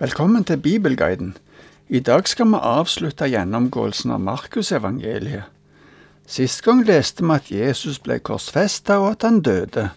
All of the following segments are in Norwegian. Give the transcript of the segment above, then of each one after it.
Velkommen til Bibelguiden. I dag skal vi avslutte gjennomgåelsen av Markusevangeliet. Sist gang leste vi at Jesus ble korsfesta og at han døde.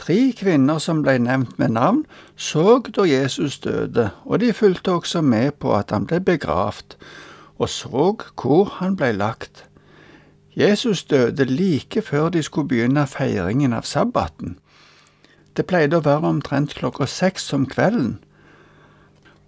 Tre kvinner som ble nevnt med navn, så da Jesus døde, og de fulgte også med på at han ble begravd, og så hvor han ble lagt. Jesus døde like før de skulle begynne feiringen av sabbaten. Det pleide å være omtrent klokka seks om kvelden.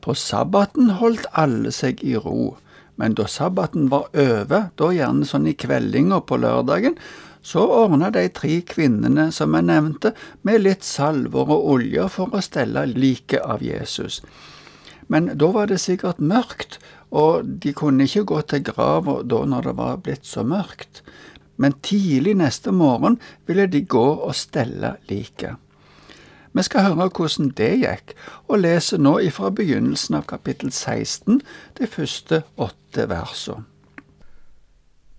På sabbaten holdt alle seg i ro, men da sabbaten var over, da gjerne sånn i kveldinga på lørdagen, så ordna de tre kvinnene som jeg nevnte, med litt salver og olje for å stelle liket av Jesus. Men da var det sikkert mørkt, og de kunne ikke gå til grava da når det var blitt så mørkt. Men tidlig neste morgen ville de gå og stelle liket. Vi skal høre hvordan det gikk, og leser nå ifra begynnelsen av kapittel 16, de første åtte versene.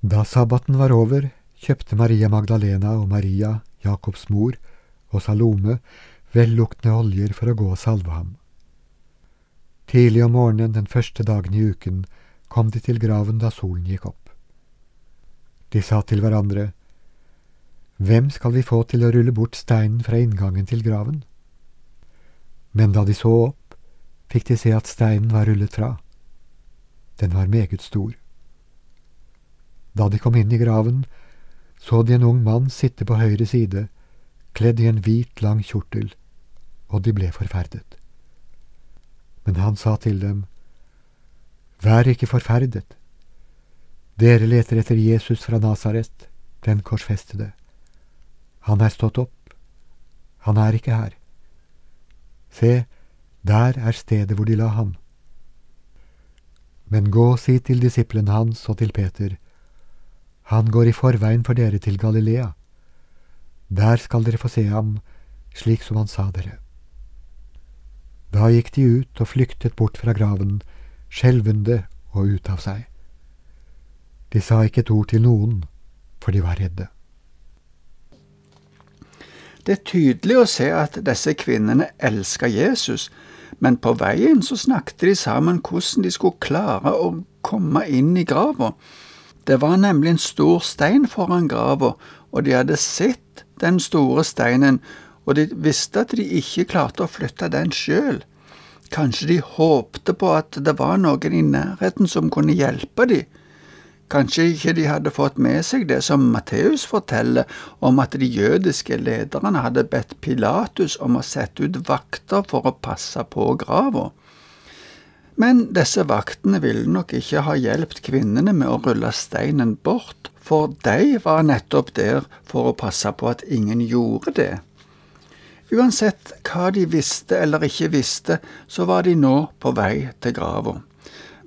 Da sabbaten var over, kjøpte Maria Magdalena og Maria, Jakobs mor, og Salome velluktende oljer for å gå og salve ham. Tidlig om morgenen den første dagen i uken kom de til graven da solen gikk opp. De sa til hverandre, hvem skal vi få til å rulle bort steinen fra inngangen til graven? Men da de så opp, fikk de se at steinen var rullet fra. Den var meget stor. Da de kom inn i graven, så de en ung mann sitte på høyre side, kledd i en hvit, lang kjortel, og de ble forferdet. Men han sa til dem, Vær ikke forferdet. Dere leter etter Jesus fra Nasaret, den korsfestede. Han er stått opp. Han er ikke her. Se, der er stedet hvor de la ham. Men gå og si til disiplene hans og til Peter, han går i forveien for dere til Galilea. Der skal dere få se ham, slik som han sa dere. Da gikk de ut og flyktet bort fra graven, skjelvende og ute av seg. De sa ikke et ord til noen, for de var redde. Det er tydelig å se at disse kvinnene elsker Jesus, men på veien så snakket de sammen hvordan de skulle klare å komme inn i grava. Det var nemlig en stor stein foran grava, og de hadde sett den store steinen, og de visste at de ikke klarte å flytte den sjøl. Kanskje de håpte på at det var noen i nærheten som kunne hjelpe dem. Kanskje ikke de hadde fått med seg det som Matteus forteller om at de jødiske lederne hadde bedt Pilatus om å sette ut vakter for å passe på grava. Men disse vaktene ville nok ikke ha hjulpet kvinnene med å rulle steinen bort, for de var nettopp der for å passe på at ingen gjorde det. Uansett hva de visste eller ikke visste, så var de nå på vei til grava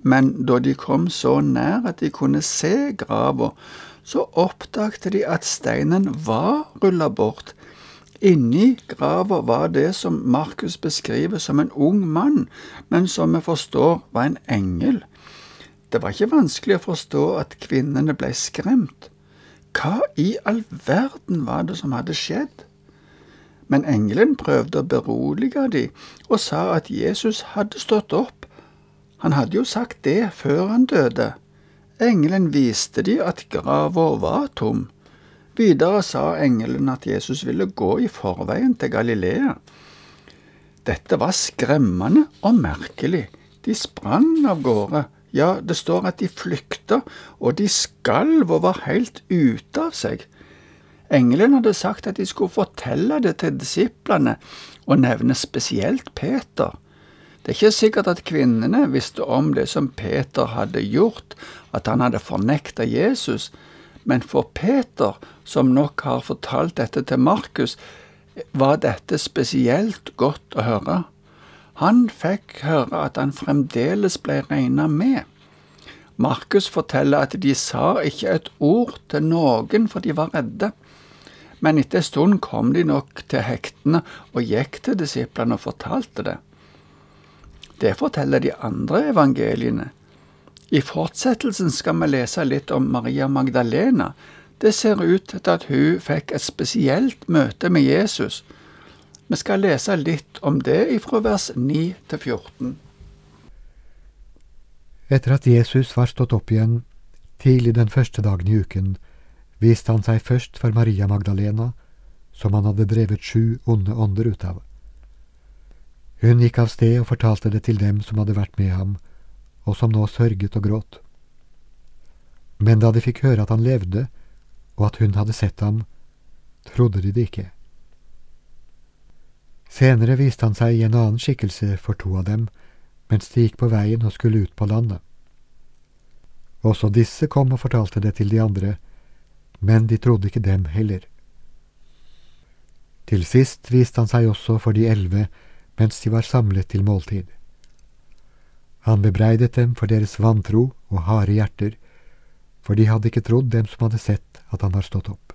men da de kom så nær at de kunne se grava, så oppdagte de at steinen var rulla bort. Inni grava var det som Markus beskriver som en ung mann, men som vi forstår var en engel. Det var ikke vanskelig å forstå at kvinnene ble skremt. Hva i all verden var det som hadde skjedd? Men engelen prøvde å berolige dem og sa at Jesus hadde stått opp han hadde jo sagt det før han døde. Engelen viste de at grava var tom. Videre sa engelen at Jesus ville gå i forveien til Galilea. Dette var skremmende og merkelig. De sprang av gårde. Ja, det står at de flykta, og de skalv og var helt ute av seg. Engelen hadde sagt at de skulle fortelle det til disiplene, og nevne spesielt Peter. Det er ikke sikkert at kvinnene visste om det som Peter hadde gjort, at han hadde fornekta Jesus, men for Peter, som nok har fortalt dette til Markus, var dette spesielt godt å høre. Han fikk høre at han fremdeles ble regna med. Markus forteller at de sa ikke et ord til noen, for de var redde. Men etter en stund kom de nok til hektene og gikk til disiplene og fortalte det. Det forteller de andre evangeliene. I fortsettelsen skal vi lese litt om Maria Magdalena. Det ser ut til at hun fikk et spesielt møte med Jesus. Vi skal lese litt om det ifra vers 9 til 14. Etter at Jesus var stått opp igjen tidlig den første dagen i uken, viste han seg først for Maria Magdalena, som han hadde drevet sju onde ånder ut av. Hun gikk av sted og fortalte det til dem som hadde vært med ham, og som nå sørget og gråt. Men da de fikk høre at han levde, og at hun hadde sett ham, trodde de det ikke. Senere viste han seg i en annen skikkelse for to av dem, mens de gikk på veien og skulle ut på landet. Også disse kom og fortalte det til de andre, men de trodde ikke dem heller. Til sist viste han seg også for de elleve mens de var samlet til måltid. Han bebreidet dem for deres vantro og harde hjerter, for de hadde ikke trodd dem som hadde sett at han var stått opp.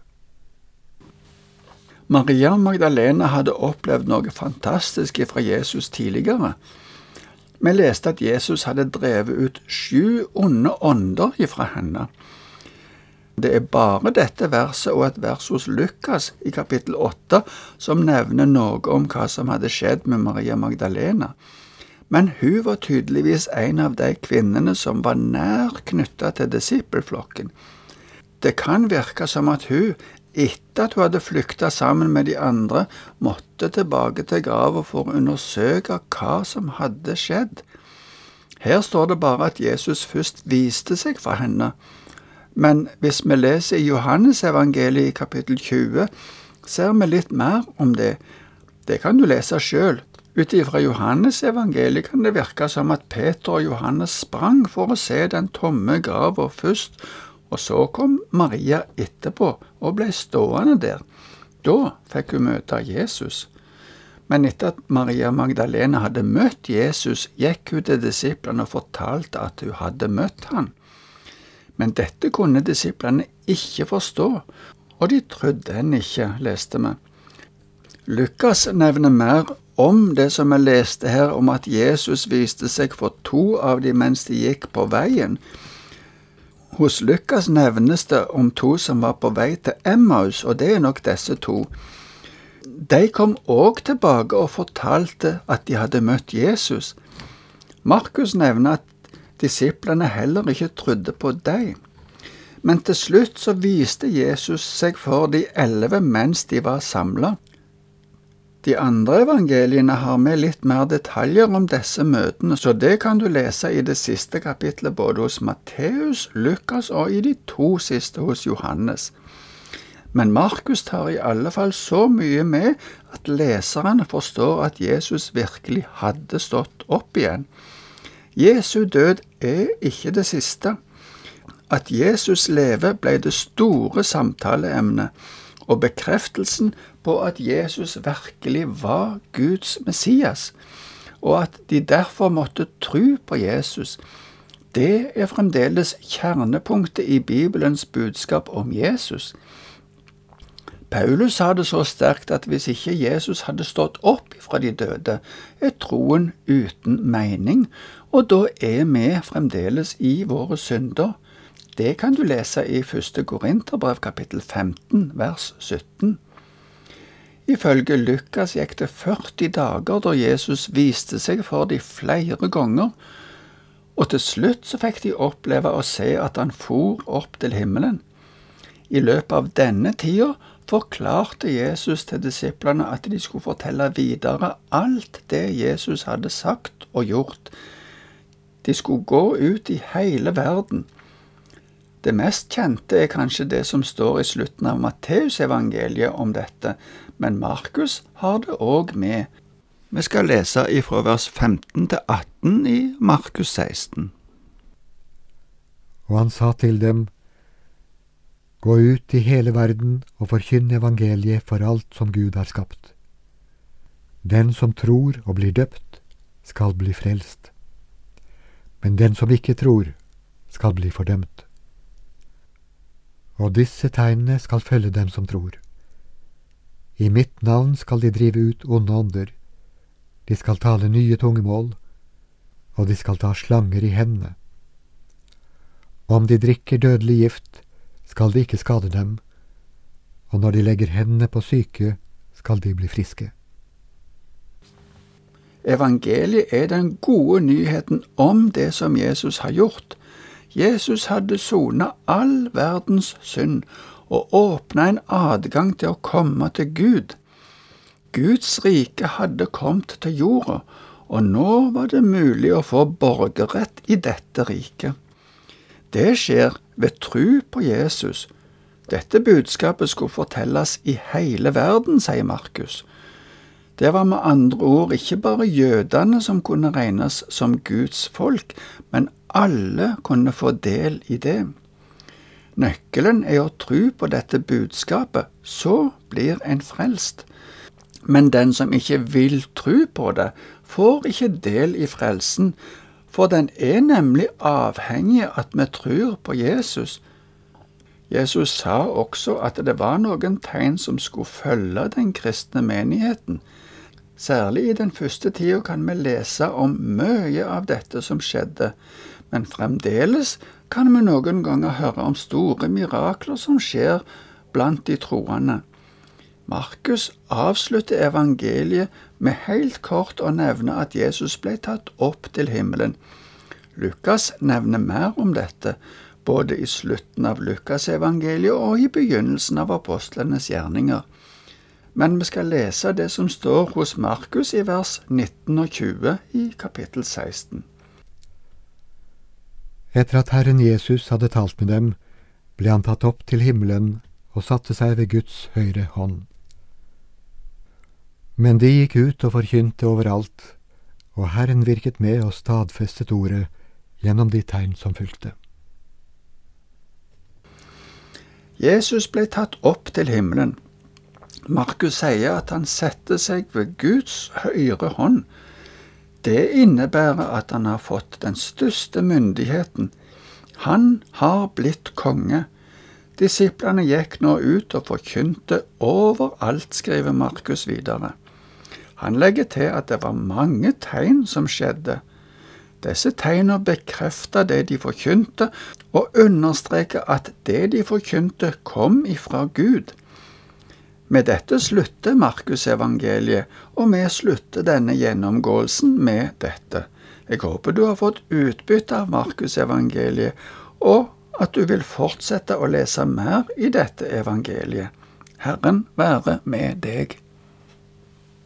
Maria Magdalena hadde opplevd noe fantastisk fra Jesus tidligere. Vi leste at Jesus hadde drevet ut sju onde ånder ifra henne. Det er bare dette verset og et vers hos Lukas i kapittel 8 som nevner noe om hva som hadde skjedd med Maria Magdalena. Men hun var tydeligvis en av de kvinnene som var nær knytta til disippelflokken. Det kan virke som at hun, etter at hun hadde flykta sammen med de andre, måtte tilbake til grava for å undersøke hva som hadde skjedd. Her står det bare at Jesus først viste seg for henne, men hvis vi leser i Johannesevangeliet i kapittel 20, ser vi litt mer om det. Det kan du lese sjøl. Ut ifra Johannesevangeliet kan det virke som at Peter og Johannes sprang for å se den tomme grava først, og så kom Maria etterpå og ble stående der. Da fikk hun møte Jesus. Men etter at Maria Magdalena hadde møtt Jesus, gikk hun til disiplene og fortalte at hun hadde møtt han. Men dette kunne disiplene ikke forstå, og de trodde henne ikke, leste vi. Lukas nevner mer om det som vi leste her, om at Jesus viste seg for to av de mens de gikk på veien. Hos Lukas nevnes det om to som var på vei til Emmaus, og det er nok disse to. De kom òg tilbake og fortalte at de hadde møtt Jesus. Markus nevner at disiplene heller ikke trodde på dem. Men til slutt så viste Jesus seg for de elleve mens de var samla. De andre evangeliene har med litt mer detaljer om disse møtene, så det kan du lese i det siste kapitlet både hos Matteus, Lukas og i de to siste hos Johannes. Men Markus tar i alle fall så mye med at leserne forstår at Jesus virkelig hadde stått opp igjen. Jesu død er ikke det siste. At Jesus lever, ble det store samtaleemnet, og bekreftelsen på at Jesus virkelig var Guds Messias, og at de derfor måtte tro på Jesus. Det er fremdeles kjernepunktet i Bibelens budskap om Jesus. Paulus sa det så sterkt at hvis ikke Jesus hadde stått opp fra de døde, er troen uten mening, og da er vi fremdeles i våre synder. Det kan du lese i første Korinterbrev kapittel 15 vers 17. Ifølge Lukas gikk det 40 dager da Jesus viste seg for de flere ganger, og til slutt så fikk de oppleve å se at han for opp til himmelen. I løpet av denne tida forklarte Jesus til disiplene at de skulle fortelle videre alt det Jesus hadde sagt og gjort. De skulle gå ut i hele verden. Det mest kjente er kanskje det som står i slutten av Matteusevangeliet om dette, men Markus har det òg med. Vi skal lese ifra vers 15 til 18 i Markus 16. Og han sa til dem, Gå ut i hele verden og forkynn evangeliet for alt som Gud har skapt. Den som tror og blir døpt, skal bli frelst. Men den som ikke tror, skal bli fordømt. Og disse tegnene skal følge dem som tror. I mitt navn skal de drive ut onde ånder, de skal tale nye tungemål, og de skal ta slanger i hendene. Om de drikker dødelig gift, skal det ikke skade dem, og når de legger hendene på syke, skal de bli friske. Evangeliet er den gode nyheten om det som Jesus har gjort. Jesus hadde sona all verdens synd og åpna en adgang til å komme til Gud. Guds rike hadde kommet til jorda, og nå var det mulig å få borgerrett i dette riket. Det skjer ved tru på Jesus. Dette budskapet skulle fortelles i hele verden, sier Markus. Det var med andre ord ikke bare jødene som kunne regnes som Guds folk, men alle kunne få del i det. Nøkkelen er å tro på dette budskapet, så blir en frelst. Men den som ikke vil tro på det, får ikke del i frelsen, for den er nemlig avhengig av at vi tror på Jesus. Jesus sa også at det var noen tegn som skulle følge den kristne menigheten. Særlig i den første tida kan vi lese om mye av dette som skjedde, men fremdeles kan vi noen ganger høre om store mirakler som skjer blant de troende. Markus avslutter evangeliet med helt kort å nevne at Jesus ble tatt opp til himmelen. Lukas nevner mer om dette, både i slutten av Lukasevangeliet og i begynnelsen av apostlenes gjerninger. Men vi skal lese det som står hos Markus i vers 19 og 20 i kapittel 16. Etter at Herren Jesus hadde talt med dem, ble han tatt opp til himmelen og satte seg ved Guds høyre hånd. Men de gikk ut og forkynte overalt, og Herren virket med og stadfestet ordet gjennom de tegn som fulgte. Jesus ble tatt opp til himmelen. Markus sier at han setter seg ved Guds høyre hånd. Det innebærer at han har fått den største myndigheten. Han har blitt konge. Disiplene gikk nå ut og forkynte overalt, skriver Markus videre. Han legger til at det var mange tegn som skjedde. Disse tegnene bekrefter det de forkynte, og understreker at det de forkynte, kom ifra Gud. Med dette slutter Markusevangeliet, og vi slutter denne gjennomgåelsen med dette. Jeg håper du har fått utbytte av Markusevangeliet, og at du vil fortsette å lese mer i dette evangeliet. Herren være med deg.